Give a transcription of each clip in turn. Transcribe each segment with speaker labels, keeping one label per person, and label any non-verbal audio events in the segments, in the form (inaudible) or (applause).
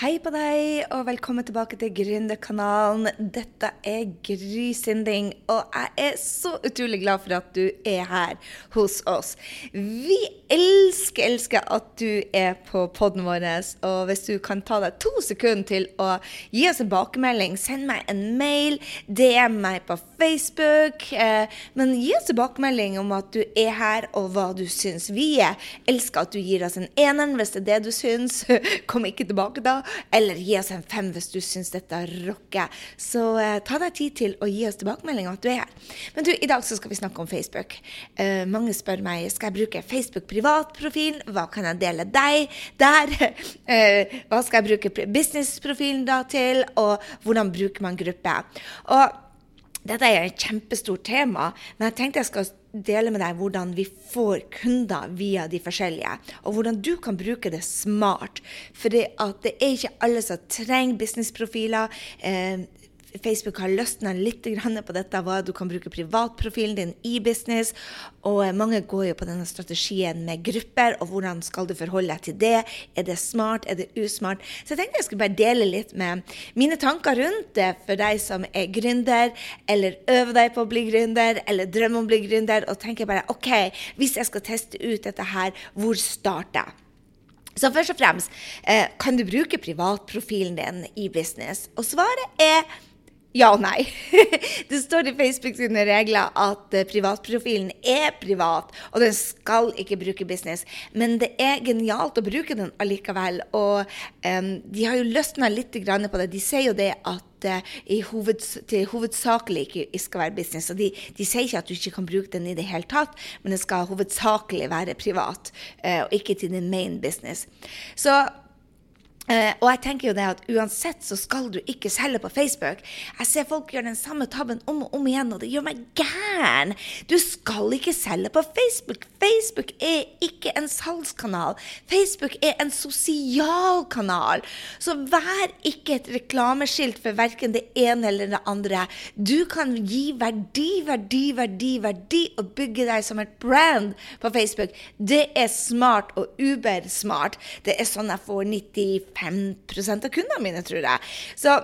Speaker 1: Hei på deg, og velkommen tilbake til Gründerkanalen. Dette er Gry Sinding, og jeg er så utrolig glad for at du er her hos oss. Vi elsker, elsker at du er på poden vår, og hvis du kan ta deg to sekunder til å gi oss en tilbakemelding, send meg en mail, DM meg på Facebook, eh, men gi oss tilbakemelding om at du er her, og hva du syns. Vi elsker at du gir oss en ener hvis det er det du syns. (laughs) Kom ikke tilbake da. Eller gi oss en fem hvis du syns dette rocker. Så eh, ta deg tid til å gi oss tilbakemelding om at du er her. Men du, i dag så skal vi snakke om Facebook. Eh, mange spør meg skal jeg bruke Facebook privatprofil. Hva kan jeg dele deg der? (laughs) Eh, hva skal jeg bruke businessprofilen da til? Og hvordan bruker man gruppe? Og dette er et kjempestort tema, men jeg tenkte jeg skal dele med deg hvordan vi får kunder via de forskjellige, og hvordan du kan bruke det smart. For det, er ikke alle som trenger businessprofiler. Eh, Facebook har løsna litt på dette, hva du kan bruke privatprofilen din i business. Og mange går jo på denne strategien med grupper, og hvordan skal du forholde deg til det? Er det smart, er det usmart? Så jeg tenkte jeg skulle bare dele litt med mine tanker rundt det for deg som er gründer, eller øver deg på å bli gründer, eller drømmer om å bli gründer, og tenker bare OK, hvis jeg skal teste ut dette her, hvor starter jeg? Så først og fremst, eh, kan du bruke privatprofilen din i business? Og svaret er ja og nei. (laughs) Det står i Facebook sine regler at eh, privatprofilen er privat, og den skal ikke bruke business. Men det er genialt å bruke den allikevel. Og um, de har jo løsna litt på det. De sier jo det at uh, hoveds, det hovedsakelig ikke skal være business. Og de, de, sier ikke at du ikke kan bruke den i det hele tatt, men det skal hovedsakelig være privat, uh, og ikke til din main business. Så Uh, og jeg tenker jo det at uansett så skal du ikke selge på Facebook. Jeg ser folk gjøre den samme tabben om og om igjen, og det gjør meg gæren. Du skal ikke selge på Facebook. Facebook er ikke en salgskanal. Facebook er en sosial kanal. Så vær ikke et reklameskilt for verken det ene eller det andre. Du kan gi verdi, verdi, verdi, verdi og bygge deg som et brand på Facebook. Det er smart og uber-smart. Det er sånn jeg får 95 5% av kundene mine, tror jeg. Så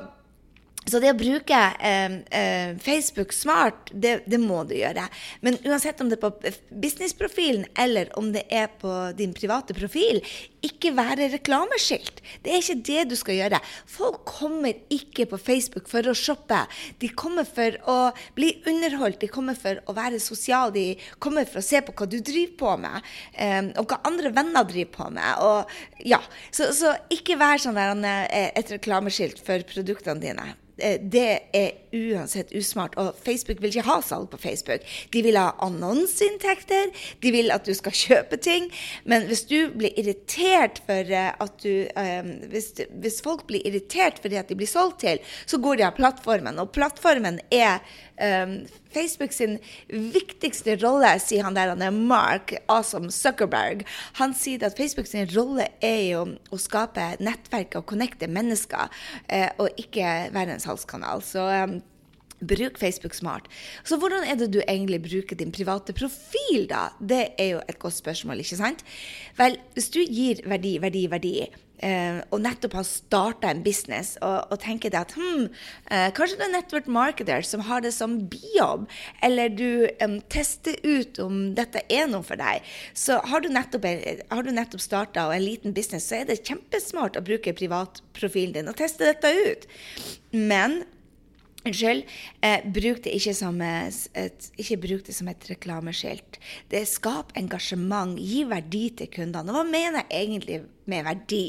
Speaker 1: så det å bruke eh, eh, Facebook smart, det, det, må du gjøre. Men uansett om det er på businessprofilen eller om det er på din private profil, ikke være reklameskilt. Det er ikke det du skal gjøre. Folk kommer ikke på Facebook for å shoppe. De kommer for å bli underholdt, de kommer for å være sosiale, de kommer for å se på hva du driver på med, eh, og hva andre venner driver på med. Og, ja. så, så ikke vær sånn der, eh, et reklameskilt for produktene dine. Eh, det er uansett usmart. Og Facebook vil ikke ha salg på Facebook. De vil ha annonseinntekter, de vil at du skal kjøpe ting. Men hvis du blir irritert for eh, at du um, hvis, hvis, folk blir irritert fordi at de blir solgt til, så går de av plattformen. Og plattformen er um, Facebook sin viktigste rolle, sier han der han er Mark Awesome Zuckerberg. Han sier at Facebook sin rolle er jo å skape nettverk og connecte mennesker, eh, og ikke være en salgskanal. Så um, Bruk Facebook smart. Så hvordan er det du egentlig bruker din private profil, da? Det er jo et godt spørsmål, ikke sant? Vel, hvis du gir verdi, verdi, verdi, eh, og nettopp har starta en business og, og tenker deg at hm, eh, kanskje du er network marketer som har det som bijobb, eller du um, tester ut om dette er noe for deg, så har du nettopp, har nettopp starta en liten business, så er det kjempesmart å bruke privatprofilen din og teste dette ut. Men Unnskyld. Eh, bruk det ikke som et, ikke bruk det som et reklameskilt. Det Skap engasjement. Gi verdi til kundene. Og hva mener jeg egentlig med verdi?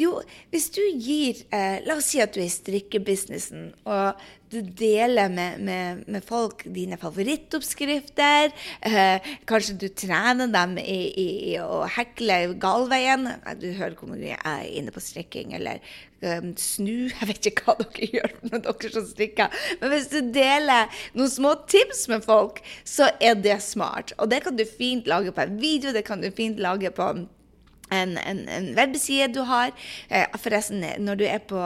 Speaker 1: Jo, hvis du gir eh, La oss si at du er i strikkebusinessen, og du deler med, med, med folk dine favorittoppskrifter. Eh, kanskje du trener dem i, i, i å hekle galveien. Du hører hvor mye jeg er inne på strikking. Eller um, snu. (laughs) Jeg vet ikke hva dere gjør når dere som strikker. Men hvis du deler noen små tips med folk, så er det smart. Og det kan du fint lage på en video. Det kan du fint lage på en, en, en webbside du har. Eh, forresten, når du er på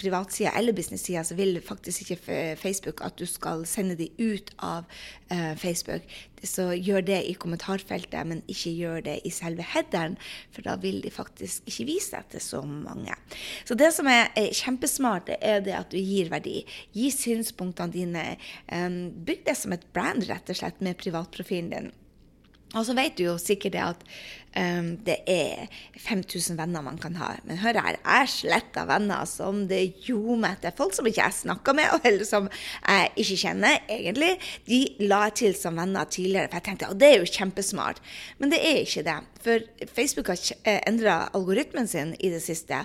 Speaker 1: privatsida eller business-sida, så vil faktisk ikke Facebook at du skal sende de ut av eh, Facebook. Så gjør det i kommentarfeltet, men ikke gjør det i selve headeren, for da vil de faktisk ikke vise deg til så mange. Så det som er, er kjempesmart, er det at du gir verdi. Gi synspunktene dine. Eh, bygg det som et brand, rett og slett, med privatprofilen din. Og så vet du jo sikkert det at um, det er 5000 venner man kan ha. Men hør her, jeg sletter venner som det ljomer etter. Folk som ikke jeg snakker med, eller som jeg ikke kjenner egentlig. De la jeg til som venner tidligere, for jeg tenkte at det er jo kjempesmart. Men det er ikke det. For Facebook har eh, endra algoritmen sin i det siste.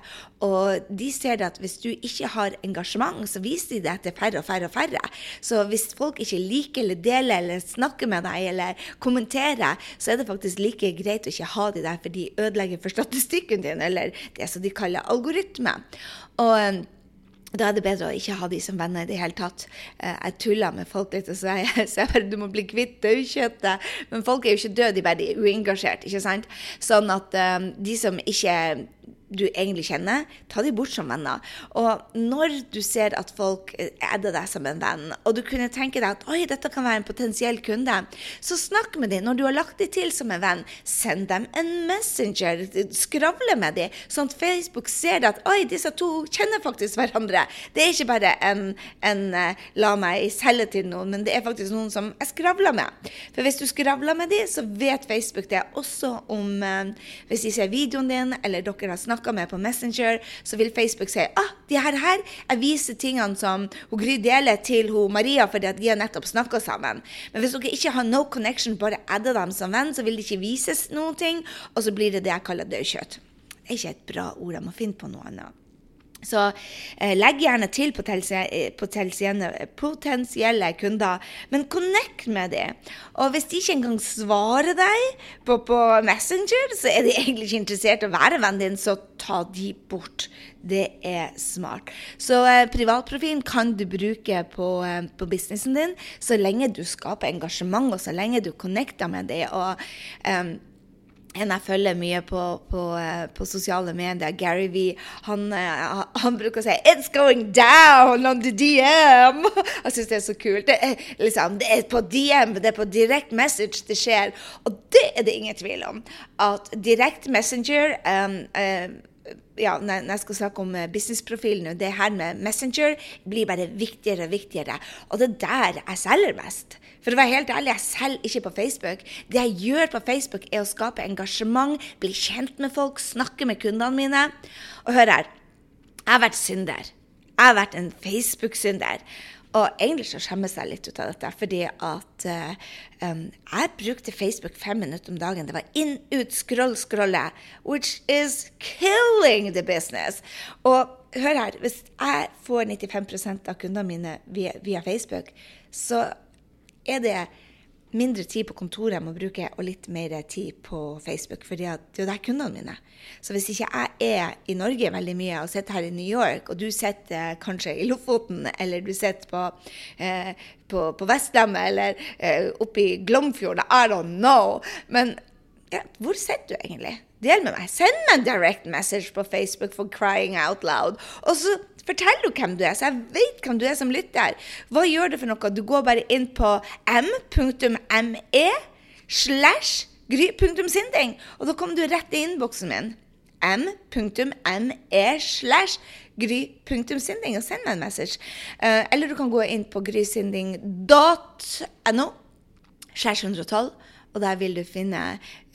Speaker 1: Og de ser at hvis du ikke har engasjement, så viser de det til færre og færre og færre. Så hvis folk ikke liker eller deler eller snakker med deg eller kommenterer, så er det faktisk like greit å ikke ha de der, for de ødelegger for statistikken din, eller det som de kaller algoritme. Og um, da er det bedre å ikke ha de som venner i det hele tatt. Eh, jeg tuller med folk litt og sier (laughs) bare du må bli kvitt daukjøttet. Men folk er jo ikke døde, de er bare uengasjert. ikke sant? Sånn at um, de som ikke du egentlig kjenner, ta de bort som venner. Og når du ser at folk adder deg som en venn, og du kunne tenke deg at oi, dette kan være en potensiell kunde, så snakk med dem. Når du har lagt dem til som en venn, send dem en messenger. Skravle med dem, sånn at Facebook ser at oi, disse to kjenner faktisk hverandre. Det er ikke bare en, en uh, la meg selge til noen, men det er faktisk noen som jeg skravler med. For hvis du skravler med dem, så vet Facebook det også om uh, Hvis de ser videoen din, eller dere har snakket snakka med på Messenger, så vil Facebook si ah, de her, her jeg viser tingene som hun Gry deler til hun Maria fordi at de har nettopp snakka sammen. Men hvis dere ikke har no connection, bare adder dem som venn, så vil det ikke vises noen ting, og så blir det det jeg kaller dødkjøtt. Det er ikke et bra ord. Jeg må finne på noe annet. Så eh, legg gjerne til eh, potensielle, kunder, men connect med dem. Og hvis de ikke engang svarer deg på, på, Messenger, så er de egentlig ikke interessert i å være vennen din, så ta de bort. Det er smart. Så eh, privatprofilen kan du bruke på, eh, på, businessen din så lenge du skaper engasjement, og så lenge du connecter med dem. Og, eh, en jeg følger mye på, på, eh, på, sosiale medier, Gary V, han, eh, han, bruker å si 'It's going down on the DM'. Jeg syns det er så kult. Det er, liksom, det er på DM, det er på direct message det skjer. Og det er det ingen tvil om. At direct messenger um, um, ja, når jeg skal snakke om businessprofilen, det her med Messenger blir bare viktigere og viktigere. Og det er der jeg selger mest. For å være helt ærlig, jeg selger ikke på Facebook. Det jeg gjør på Facebook, er å skape engasjement, bli kjent med folk, snakke med kundene mine. Og hør her, jeg har vært synder. Jeg har vært en Facebook-synder. Og egentlig så skjemmes jeg litt ut av dette, fordi at um, jeg brukte Facebook fem minutter om dagen. Det var inn, ut, scroll, scrolle. Which is killing the business. Og hør her, hvis jeg får 95% av kundene mine via, via Facebook, så er det mindre tid på kontoret jeg må bruke, og litt mer tid på Facebook. For det er jo der kundene mine. Så hvis ikke jeg er i Norge veldig mye og sitter her i New York, og du sitter kanskje i Lofoten, eller du sitter på, eh, på, på Vestlandet, eller eh, oppe i Glomfjorden, I don't know. Men ja, hvor sitter du egentlig? Del med meg. Send meg en direct message på Facebook for crying out loud. Og så Fortell jo hvem du er, så jeg vet hvem du er som lytter. Hva gjør det for noe? Du går bare inn på m.me slash gry.sinding, og da kommer du rett i innboksen min. m.me slash gry.sinding og send meg en message. Uh, eller du kan gå inn på grysinding.no slash 112 og der vil du finne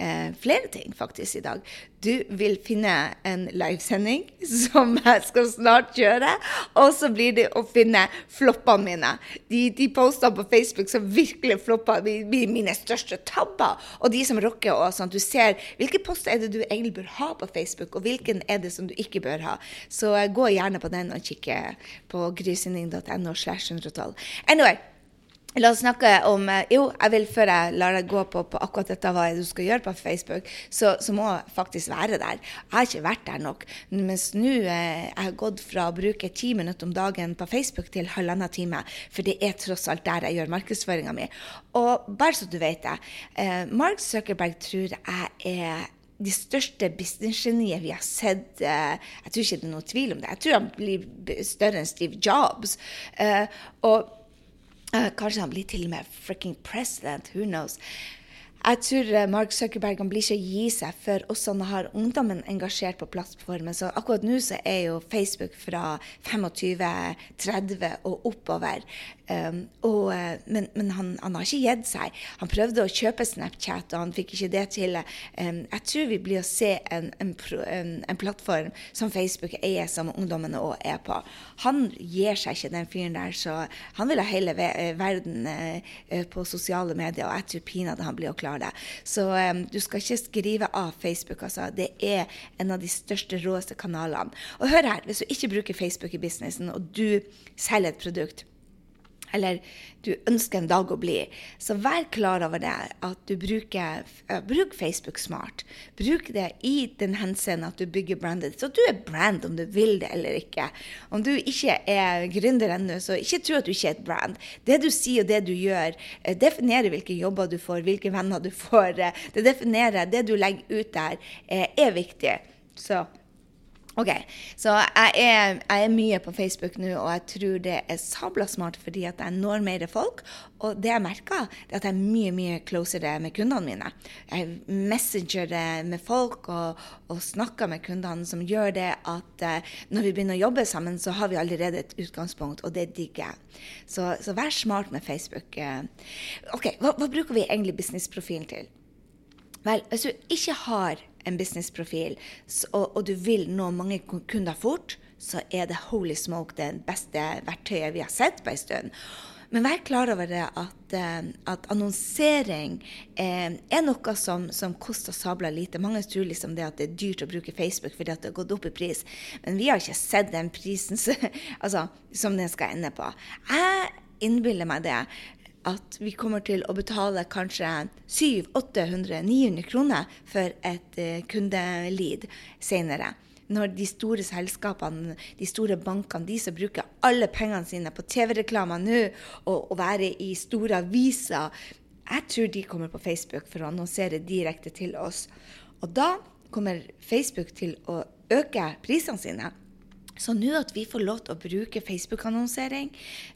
Speaker 1: eh, flere ting faktisk i dag. Du vil finne en livesending (laughs) som jeg skal snart kjøre. Og så blir det å finne floppene mine. De, de postene på Facebook som virkelig flopper, blir mine største tabber. Og de som rocker òg, sånn du ser hvilke poster er det du egentlig bør ha på Facebook, og hvilken er det som du ikke bør ha. Så eh, gå gjerne på den og kikke på grysynding.no slash 112. Anyway. La oss snakke om eh, Jo, jeg vil før jeg lar deg gå på, på akkurat dette hva du skal gjøre på Facebook, så, så, må jeg faktisk være der. Jeg har ikke vært der nok. Mens nå eh, jeg har gått fra å bruke ti minutter om dagen på Facebook til halvannen time. For det er tross alt der jeg gjør markedsføringa mi. Og bare så du vet det, eh, Mark Zuckerberg tror jeg er de største businessgenier vi har sett eh, Jeg tror ikke det er noe tvil om det. Jeg tror han blir større enn Steve Jobs. Eh, og eh, kanskje han blir til og med fricking president. Who knows? Jeg tror eh, Mark Zuckerberg blir ikke å gi seg før også han har ungdommen engasjert på plattformen. Så akkurat nå så er jo Facebook fra 25-30 og oppover. Um, og, eh, men, men han, han, har ikke gitt seg. Han prøvde å kjøpe Snapchat, og han fikk ikke det til. Um, jeg tror vi blir å se en, en, en, plattform som Facebook eier, som ungdommene òg er på. Han gir seg ikke, den fyren der. Så han vil ha hele verden uh, på sosiale medier, og jeg tror pinadø han blir å klare det. Så um, du skal ikke skrive av Facebook, altså. Det er en av de største, råeste kanalene. Og hør her, hvis du ikke bruker Facebook i businessen, og du selger et produkt eller du ønsker en dag å bli, så vær klar over det at du bruker bruk Facebook smart. Bruk det i den henseende at du bygger brandet. Så du er brand om du vil det eller ikke. Om du ikke er gründer ennå, så ikke tro at du ikke er et brand. Det du sier og det du gjør, uh, definerer hvilke jobber du får, hvilke venner du får. Uh, det definerer det du legger ut der, er viktig. Så OK. Så jeg er, jeg er, mye på Facebook nå, og jeg tror det er sabla smart fordi at jeg når mer folk. Og det jeg merker, er at jeg er mye mye closere med kundene mine. Jeg messenger med folk og, og snakker med kundene, som gjør det at uh, når vi begynner å jobbe sammen, så har vi allerede et utgangspunkt, og det digger jeg. Så, så, vær smart med Facebook. Uh, OK, hva, hva bruker vi egentlig businessprofilen til? Vel, hvis du ikke har en businessprofil, og, og, du vil nå mange kunder fort, så er det holy smoke det beste verktøyet vi har sett på en stund. Men vær klar over det at, eh, at annonsering eh, er noe som, som, koster sabla lite. Mange tror liksom det at det er dyrt å bruke Facebook fordi det har gått opp i pris. Men vi har ikke sett den prisen (laughs) altså, som den skal ende på. Jeg innbiller meg det at vi kommer til å betale kanskje 700-800-900 kroner for et kundelead kundelid senere. Når de store selskapene, de store bankene, de som bruker alle pengene sine på TV-reklamer nå og å være i store aviser, jeg tror de kommer på Facebook for å annonsere direkte til oss. Og da kommer Facebook til å øke prisene sine. Så nå at vi får lov til å bruke Facebook-annonsering,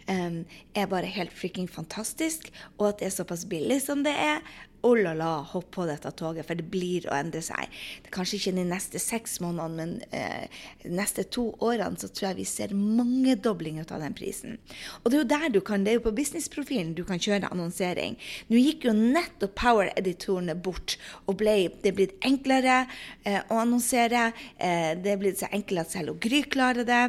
Speaker 1: um, er bare helt freaking fantastisk. Og at det er såpass billig som det er, oh la la, hopp på dette toget, for det blir å endre seg. Det er kanskje ikke de neste seks månedene, men eh, de neste to årene så tror jeg vi ser mangedobling av den prisen. Og det er jo der du kan, det er jo på businessprofilen du kan kjøre annonsering. Nå gikk jo nettopp Power-editorene bort, og ble, det er blitt enklere eh, å annonsere. Eh, det er blitt så enkelt at selv Gry klarer det.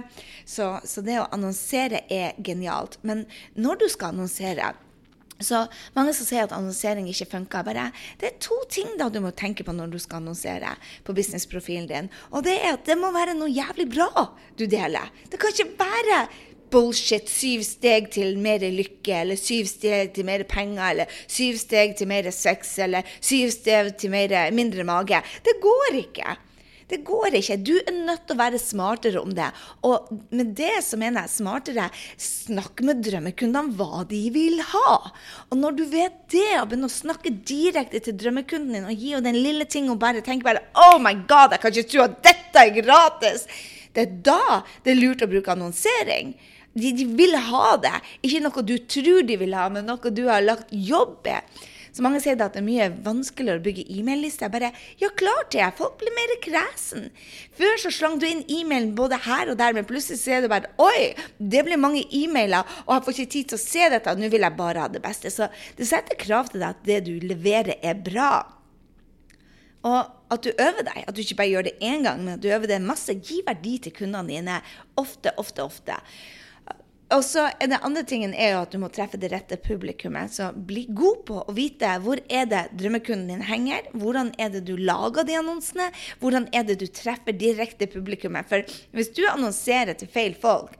Speaker 1: Så, så det å annonsere er genialt. Men når du skal annonsere, så mange som sier at annonsering ikke funker. Bare, det er to ting da du må tenke på når du skal annonsere på businessprofilen din. Og det er at det må være noe jævlig bra du deler. Det kan ikke være bullshit. Syv steg til mer lykke, eller syv steg til mer penger, eller syv steg til mer sex, eller syv steg til mer, mindre mage. Det går ikke. Det går ikke. Du er nødt til å være smartere om det. Og med det så mener jeg smartere snakk med drømmekundene hva de vil ha. Og når du vet det, og begynner å snakke direkte til drømmekunden din og gi henne den lille ting og bare tenker bare Oh my God, jeg kan ikke tro at dette er gratis! Det er da det er lurt å bruke annonsering. De, de vil ha det. Ikke noe du tror de vil ha, men noe du har lagt jobb i. Så mange sier at det er mye vanskeligere å bygge e-mail-lister. Bare ja, klart det. Folk blir mer kresen. Før så slang du inn e-mailen både her og der, men plutselig ser du bare oi, det blir mange e-mailer, og jeg får ikke tid til å se dette, nå vil jeg bare ha det beste. Så det setter krav til deg at det du leverer, er bra. Og at du øver deg, at du ikke bare gjør det én gang, men at du øver det masse. Gi verdi til kundene dine ofte, ofte, ofte. Og så er det andre tingen er jo at du må treffe det rette publikummet. Så bli god på å vite hvor er det drømmekunden din henger. Hvordan er det du lager de annonsene? Hvordan er det du treffer direkte publikummet? For hvis du annonserer til feil folk,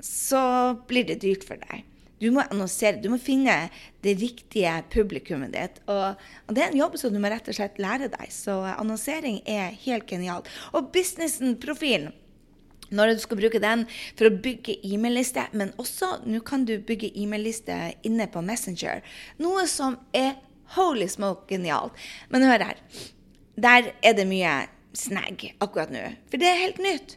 Speaker 1: så blir det dyrt for deg. Du må annonsere, du må finne det riktige publikummet ditt. Og, det er en jobb som du må rett og slett lære deg. Så annonsering er helt genialt. Og businessen, profilen når du skal bruke den for å bygge e-mail-liste, men også nå kan du bygge e-mail-liste inne på Messenger. Noe som er holy smoke genialt. Men hør her. Der er det mye snag akkurat nå, for det er helt nytt.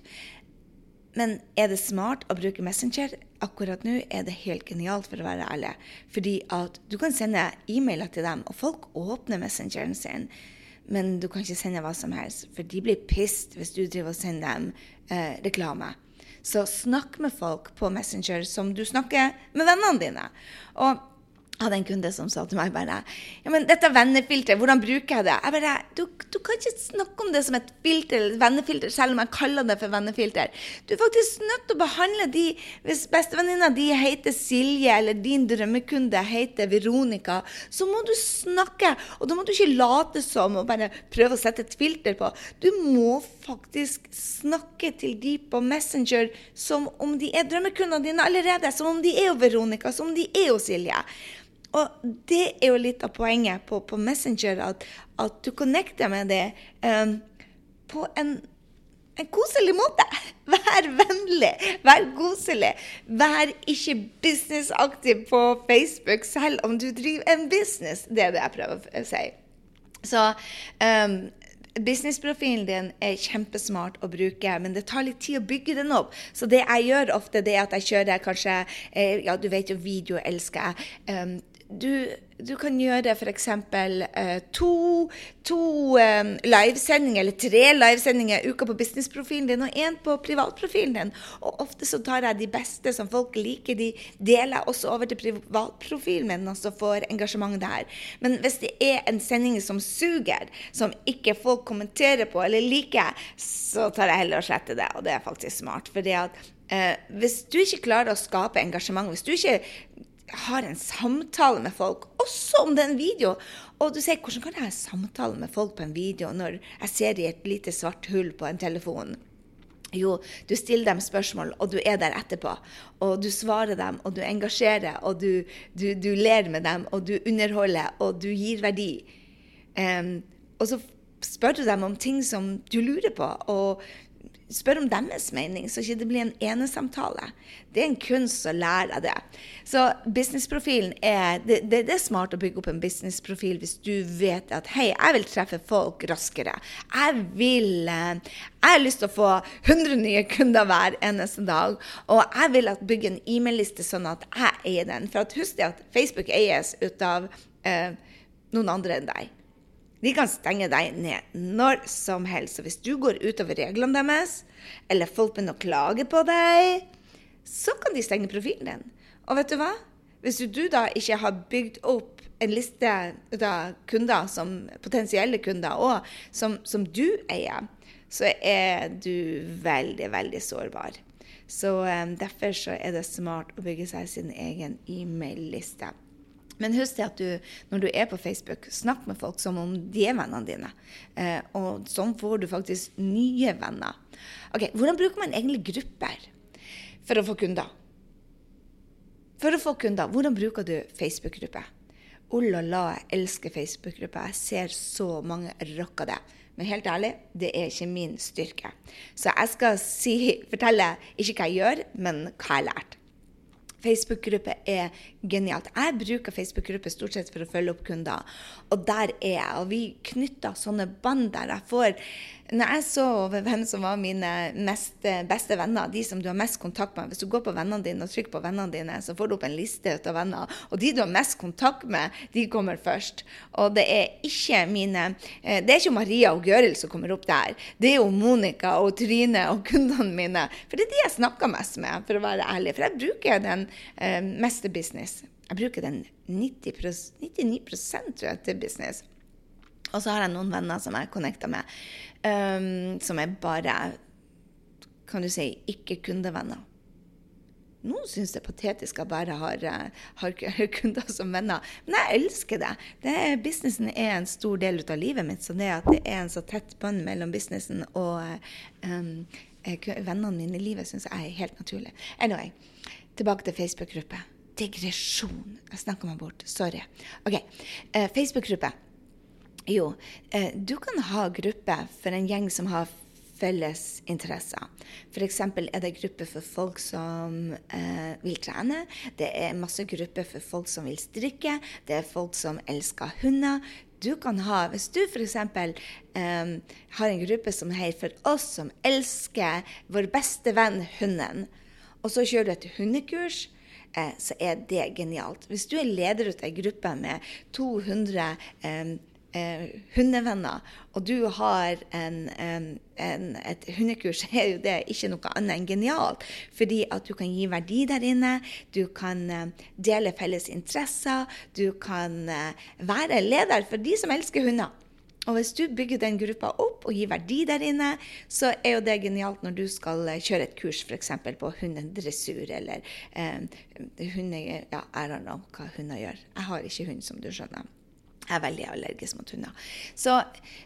Speaker 1: Men er det smart å bruke Messenger? Akkurat nå er det helt genialt, for å være ærlig. Fordi at du kan sende e-mailer til dem, og folk åpner Messengeren sin. Men du kan ikke sende hva som helst, for de blir pissed hvis du driver og sender dem eh, reklame. Så snakk med folk på Messenger som du snakker med vennene dine. Og hadde en kunde som sa til meg bare ja, men 'Dette vennefilteret, hvordan bruker jeg det?' Jeg bare du, du, kan ikke snakke om det som et filter, vennefilter, selv om jeg kaller det for vennefilter. Du er faktisk nødt til å behandle de Hvis bestevenninna di heter Silje, eller din drømmekunde heter Veronica, så må du snakke. Og da må du ikke late som og bare prøve å sette et filter på. Du må faktisk snakke til de på Messenger som om de er drømmekundene dine allerede. Som om de er jo Veronica, som om de er jo Silje. Og det er jo litt av poenget på, på Messenger, at, at, du connecter med det um, på en, en, koselig måte. (laughs) Vær vennlig, vær koselig. Vær ikke businessaktiv på Facebook selv om du driver en business. Det er det jeg prøver å si. Så um, Businessprofilen din er kjempesmart å bruke, men det tar litt tid å bygge den opp. Så det jeg gjør ofte, det er at jeg kjører kanskje eh, Ja, du vet jo, video elsker jeg. Um, du, du, kan gjøre f.eks. Uh, to, to um, livesendinger eller tre livesendinger i uka på businessprofilen din og én på privatprofilen din. Og ofte så tar jeg de beste som folk liker, de deler jeg også over til privatprofilen min, og så får engasjement der. Men hvis det er en sending som suger, som ikke folk kommenterer på eller liker, så tar jeg heller og sletter det, og det er faktisk smart. fordi at Eh, hvis du ikke klarer å skape engasjement, hvis du ikke har en samtale med folk, også om det er en video. Og du sier, hvordan kan jeg ha samtale med folk på en video når jeg ser i et lite svart hull på en telefon? Jo, du stiller dem spørsmål, og du er der etterpå. Og du svarer dem, og du engasjerer, og du, du, du ler med dem, og du underholder, og du gir verdi. Um, og så spør du dem om ting som du lurer på, og spør om deres mening, så ikke det blir en enesamtale. Det er en kunst å lære av det. Så businessprofilen er det, det, er smart å bygge opp en businessprofil hvis du vet at hei, jeg vil treffe folk raskere. Jeg vil eh, Jeg har lyst til å få 100 nye kunder hver eneste dag. Og jeg vil at bygge en e-mail-liste sånn at jeg eier den. For husk det at Facebook eies ut av eh, noen andre enn deg. De kan stenge deg ned når som helst. Så hvis du går utover reglene deres, eller folk begynner å klage på deg, så kan de stenge profilen din. Og vet du hva? Hvis du da ikke har bygd opp en liste av kunder, som potensielle kunder òg, som, som, du eier, så er du veldig, veldig sårbar. Så um, derfor så er det smart å bygge seg sin egen e-mail-liste. Men husk at du, når du er på Facebook, snakk med folk som om de er vennene dine. Eh, og sånn får du faktisk nye venner. Ok, Hvordan bruker man egentlig grupper for å få kunder? For å få kunder, hvordan bruker du Facebook-grupper? Oh la la, jeg elsker Facebook-grupper. Jeg ser så mange rocka det. Men helt ærlig, det er ikke min styrke. Så jeg skal si, fortelle ikke hva jeg gjør, men hva jeg har lært. Facebook-gruppe er genialt. Jeg bruker Facebook-grupper stort sett for å følge opp kunder. Og der er jeg. Og vi knytter sånne bånd der jeg får når jeg så over (laughs) hvem som var mine mest, beste venner, de som du har mest kontakt med Hvis du går på vennene dine og trykker på vennene dine, så får du opp en liste av venner. Og de du har mest kontakt med, de kommer først. Og det er ikke mine eh, Det er ikke Maria og Gøril som kommer opp der. Det er jo Monica og Trine og kundene mine. For det er de jeg snakker mest med, for å være ærlig. For jeg bruker den eh, meste business. Jeg bruker den 90 99 tror jeg, til business. Og så har jeg noen venner som jeg connecter med, um, som er bare kan du si, ikke-kundevenner. Noen syns det er patetisk at jeg bare har, eh, har, (laughs) kunder som venner. Men jeg elsker det. det er, businessen er en stor del av livet mitt. Så det at det er en så tett bånd mellom businessen og um, vennene mine i livet, syns jeg er helt naturlig. Anyway, tilbake til Facebook-gruppe. Digresjon. Jeg snakker meg bort. Sorry. OK. Eh, Facebook-gruppe. Jo, eh, du kan ha gruppe for en gjeng som har felles interesser. F.eks. er det grupper for folk som eh, vil trene. Det er masse grupper for folk som vil strikke. Det er folk som elsker hunder. Du kan ha, Hvis du f.eks. Eh, har en gruppe som heier For oss som elsker vår beste venn hunden, og så kjører du et hundekurs, eh, så er det genialt. Hvis du er leder av ei gruppe med 200 eh, eh, hundevenner, og du har en, en, en, et hundekurs, (laughs) er jo det ikke noe annet enn genialt. Fordi at du kan gi verdi der inne, du kan eh, dele felles interesser, du kan eh, være leder for de som elsker hunder. Og hvis du bygger den gruppa opp og gir verdi der inne, så er jo det genialt når du skal eh, kjøre et kurs f.eks. på hundedressur eller eh, hunde... Ja, jeg vet ikke hva hunder gjør. Jeg har ikke hund, som du skjønner. Jeg er veldig allergisk mot hunder. Så,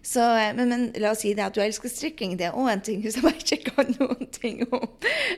Speaker 1: så men, men, la oss si det at du elsker strikking, det er òg en ting som jeg ikke kan noen ting om.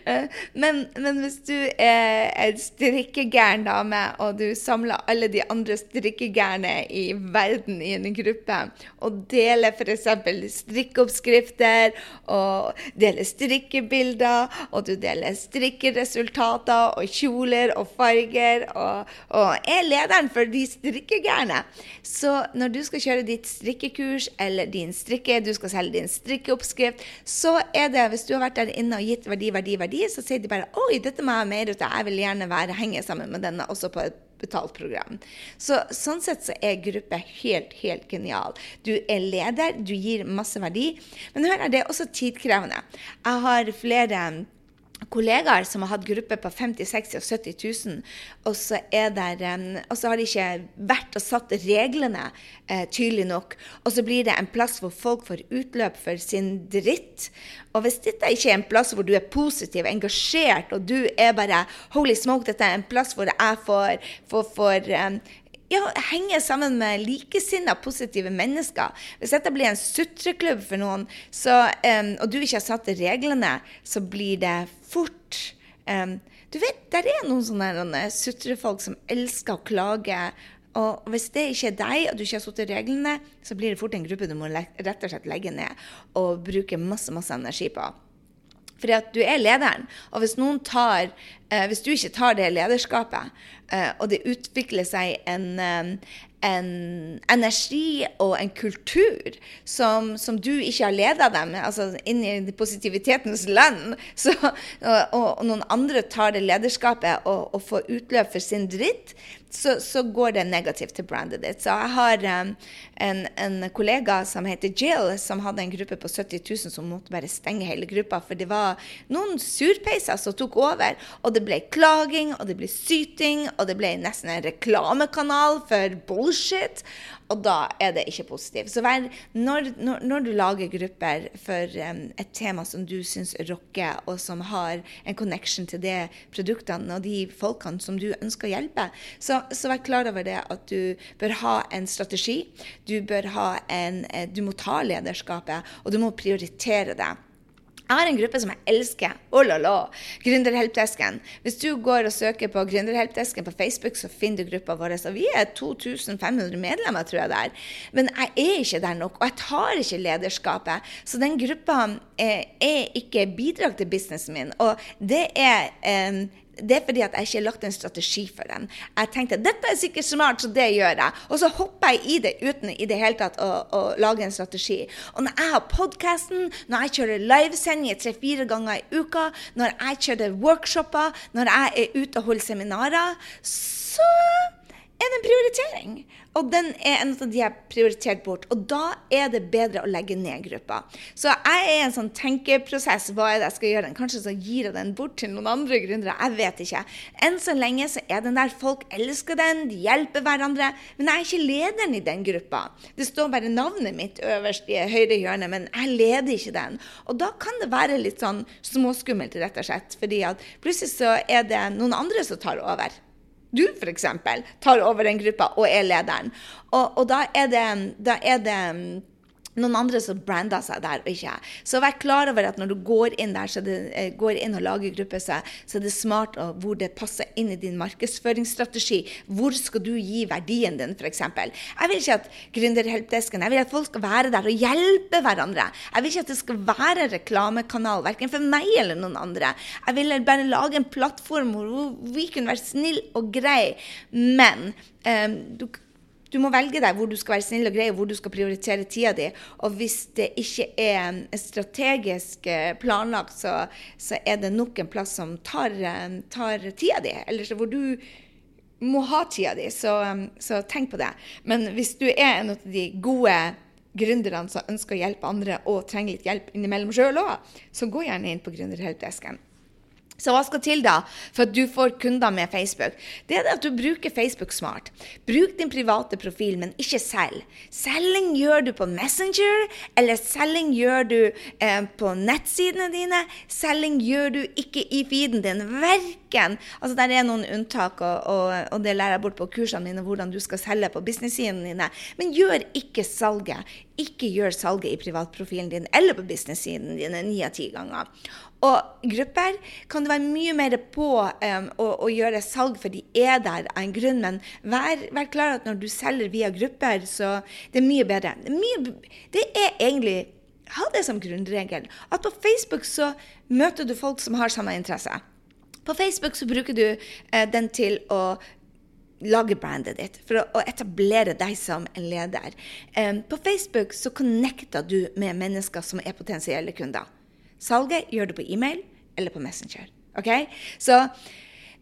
Speaker 1: Eh, men, men hvis du er en strikkegæren dame, og du samler alle de andre strikkegærne i verden i en gruppe, og deler f.eks. strikkeoppskrifter, og deler strikkebilder, og du deler strikkeresultater og kjoler og farger, og, og er lederen for de strikkegærne, så når du skal kjøre ditt strikkekurs eller din strikke, du skal selge din strikkeoppskrift, så er det, hvis du har vært der inne og gitt verdi, verdi, verdi, så sier de bare oi, dette må jeg ha mer ut av, jeg vil gjerne være, henge sammen med denne også på et betalt program. Så sånn sett så er gruppe helt, helt genial. Du er leder, du gir masse verdi. Men hør her, det er også tidkrevende. Jeg har flere kollegaer som har hatt grupper på 50 60 og 70 000, og så, der, og så har de ikke vært og satt reglene eh, tydelig nok. Og så blir det en plass hvor folk får utløp for sin dritt. Og hvis dette ikke er en plass hvor du er positiv, engasjert, og du er bare Holy smoke, dette er en plass hvor jeg får, får, får um, ja, henge sammen med likesinnede, positive mennesker. Hvis dette blir en sutreklubb for noen, så, um, og du ikke har satt reglene, så blir det fort um, Du vet, der er noen sånne sutrefolk som elsker å klage. Og hvis det ikke er deg, og du ikke har satt reglene, så blir det fort en gruppe du må rett og slett legge ned og bruke masse, masse energi på. Fordi at du er lederen. Og hvis tar eh, Hvis du ikke tar det lederskapet, eh, og det utvikler seg en, eh, en energi og en kultur som, som du ikke har leda dem altså inn i positivitetens land, (laughs) så, og, og, noen andre tar det lederskapet og, og får utløp for sin dritt, så, så, går det negativt til brandet ditt. Så jeg har um, en, en, kollega som heter Jill, som hadde en gruppe på 70 000 som måtte bare stenge hele gruppa. For det var noen surpeiser som tok over, og det ble klaging, og det ble syting, og det ble nesten en reklamekanal for bullshit. Og da er det ikke positivt. Så vær, når, når, når, du lager grupper for um, et tema som du syns rocker, og som har en connection til de produktene og de folkene som du ønsker å hjelpe, så, så vær klar over det at du bør ha en strategi. Du bør ha en eh, Du må ta lederskapet, og du må prioritere det. Jeg har en gruppe som jeg elsker. Oh la la. Gründerhelpdesken. Hvis du går og søker på Gründerhelpdesken på Facebook, så finner du gruppa vår. Og vi er 2500 medlemmer, tror jeg det er. Men jeg er ikke der nok, og jeg tar ikke lederskapet. Så den gruppa er, er ikke bidrag til businessen min. Og det er eh, det er fordi at jeg ikke har lagt en strategi for den. Jeg tenkte dette er sikkert smart, så det gjør jeg. Og så hopper jeg i det uten i det hele tatt å, å lage en strategi. Og når jeg har podkasten, når jeg kjører livesendinger tre-fire ganger i uka, når jeg kjører workshoper, når jeg er ute og holder seminarer, så er det en prioritering. Og den er en av de jeg har prioritert bort. Og da er det bedre å legge ned gruppa. Så jeg er i en sånn tenkeprosess. Hva er det jeg skal gjøre? Kanskje så gir jeg den bort til noen andre gründere. Jeg vet ikke. Enn så lenge så er den der. Folk elsker den, de hjelper hverandre. Men jeg er ikke lederen i den gruppa. Det står bare navnet mitt øverst i høyre hjørne, men jeg leder ikke den. Og da kan det være litt sånn småskummelt, rett og slett. fordi at plutselig så er det noen andre som tar over du f.eks. tar over den gruppa og er lederen. Og, og da er det, da er det noen andre som brander seg der, og ikke jeg. Så vær klar over at når du går inn der, så det, eh, går inn og lager gruppe, så, så det smart og hvor det passer inn i din markedsføringsstrategi. Hvor skal du gi verdien din, f.eks. Jeg vil ikke at gründerhelpdesken, jeg vil at folk skal være der og hjelpe hverandre. Jeg vil ikke at det skal være reklamekanal, verken for meg eller noen andre. Jeg vil bare lage en plattform hvor vi kunne være snille og greie, men um, du du må velge deg hvor du skal være snill og grei, og hvor du skal prioritere tida di. Og hvis det ikke er strategisk eh, planlagt, så, så er det nok en plass som tar, eh, tar tida di. Eller hvor du må ha tida di, så, så, tenk på det. Men hvis du er en av de gode gründerne som ønsker å hjelpe andre og trenger litt hjelp innimellom sjøl òg, så gå gjerne inn på Gründerhelpdesken. Så hva skal til da for at du får kunder med Facebook? Det er at du bruker Facebook smart. Bruk din private profil, men ikke selg. Selging gjør du på Messenger, eller selging gjør du eh, på nettsidene dine. Selging gjør du ikke i feeden din. Verken Altså, der er noen unntak, og, og, og det lærer jeg bort på kursene mine, hvordan du skal selge på business-sidene dine. Men gjør ikke salget. Ikke gjør salget i privatprofilen din eller på business-siden dine ni av ti ganger. Og grupper kan du være mye mer på um, å, å, gjøre salg, for de er der av en grunn. Men vær, vær, klar at når du selger via grupper, så det er mye bedre. Det mye, det er egentlig Ha det som grunnregel. At på Facebook så møter du folk som har samme interesse. På Facebook så bruker du eh, den til å lage brandet ditt, for å, etablere deg som en leder. På Facebook så connecter du med mennesker som er potensielle kunder. Salget gjør du på e-mail eller på Messenger. Ok? Så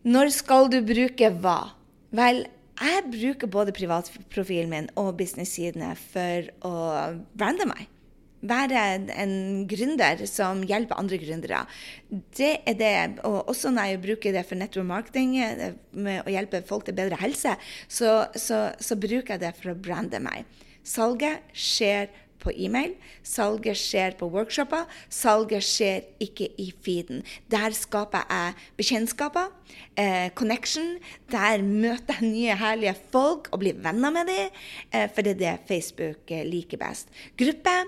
Speaker 1: når skal du bruke hva? Vel, jeg bruker både privatprofilen min og business-sidene for å brande meg. Være en gründer som hjelper andre gründere. Det er det. Og også når jeg bruker det for network marketing, med å hjelpe folk til bedre helse, så, så, så bruker jeg det for å brande meg. Salget skjer på e-mail. Salget skjer på workshoper. Salget skjer ikke i feeden. Der skaper jeg bekjentskaper, eh, connection. Der møter jeg nye, herlige folk og blir venner med dem, eh, for det er det Facebook eh, liker best. Gruppe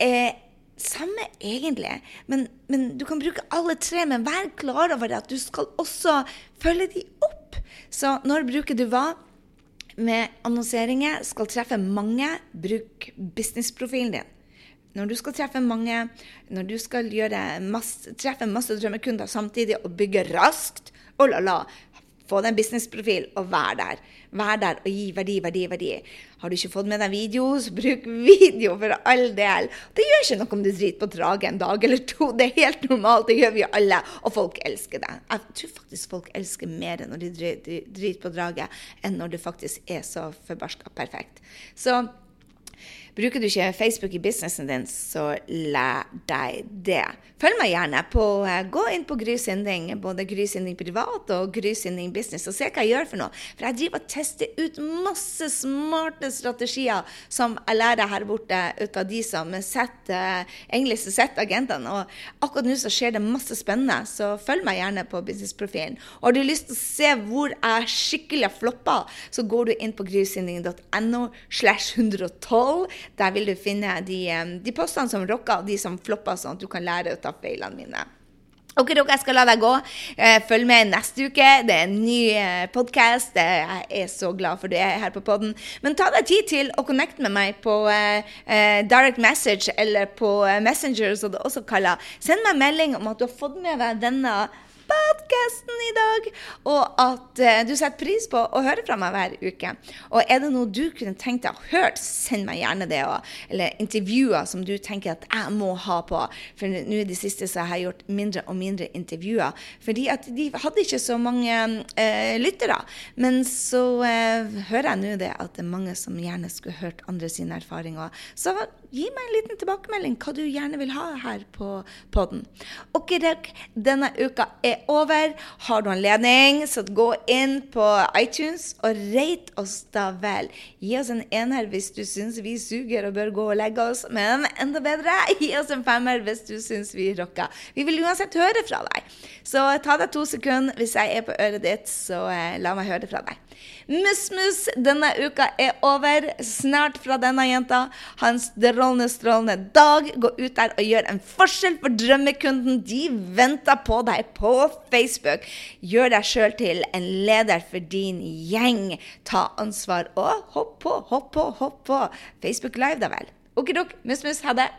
Speaker 1: Eh, samme egentlig, men, men, du kan bruke alle tre. Men vær klar over at du skal også følge dem opp. Så når bruker du hva? Med annonseringer skal treffe mange, bruk businessprofilen din. Når du skal treffe mange, når du skal masse, treffe masse drømmekunder samtidig og bygge raskt, oh la la, få deg en businessprofil og vær der. Vær der og gi verdi, verdi, verdi. Har du ikke fått med deg video, så bruk video for all del. Det gjør ikke noe om du driter på draget en dag eller to. Det er helt normalt, det gjør vi alle. Og folk elsker det. Jeg tror faktisk folk elsker mer når de driter på draget, enn når det faktisk er så forbarska perfekt. Så Bruker du ikke Facebook i businessen din, så lær deg det. Følg meg gjerne på uh, Gå inn på Gry Sinding, både Gry Sinding privat og Gry Sinding business, og se hva jeg gjør for noe. For jeg driver og tester ut masse smarte strategier som jeg lærer her borte ut av de som setter, egentlig setter agentene. Og akkurat nå så skjer det masse spennende, så følg meg gjerne på businessprofilen. Og har du lyst til å se hvor jeg skikkelig har floppa, så går du inn på grysynding.no slash 112. Der vil du finne de, de postene som rocker, de som flopper, sånn at du kan lære ut av feilene mine. Ok, dere, jeg skal la deg gå. Eh, følg med neste uke. Det er en ny eh, podkast. Jeg er så glad for du er her på poden. Men ta deg tid til å connecte med meg på direct message eller på Messenger, som det også kaller. Send meg melding om at du har fått med deg denne podkasten i dag, og at uh, du setter pris på å høre fra meg hver uke. Og er det noe du kunne tenkt deg å høre, send meg gjerne det. Og, eller intervjuer som du tenker at jeg må ha på. For nå i det siste så har jeg gjort mindre og mindre intervjuer. Fordi at de hadde ikke så mange eh, lyttere. Men så eh, hører jeg nå det at det er mange som gjerne skulle hørt andre sine erfaringer. Så gi meg en liten tilbakemelding hva du gjerne vil ha her på podden. Ok, denne uka er over. Har du anledning, så gå inn på iTunes og rate oss da vel. Gi oss en ener hvis du syns vi suger og bør gå og legge oss, men enda bedre, gi oss en femmer hvis du syns vi rocker. Vi vil uansett høre fra deg. Så ta deg to sekunder hvis jeg er på øret ditt, så eh, la meg høre det fra deg. Mus-mus, denne uka er over. Snart fra denne jenta. Ha en strålende, strålende dag. Gå ut der og gjør en forskjell for drømmekunden. De venter på deg på Facebook. Gjør deg sjøl til en leder for din gjeng. Ta ansvar og hopp på, hopp på, hopp på. Facebook Live, da vel. Okidok, mus-mus, ha det.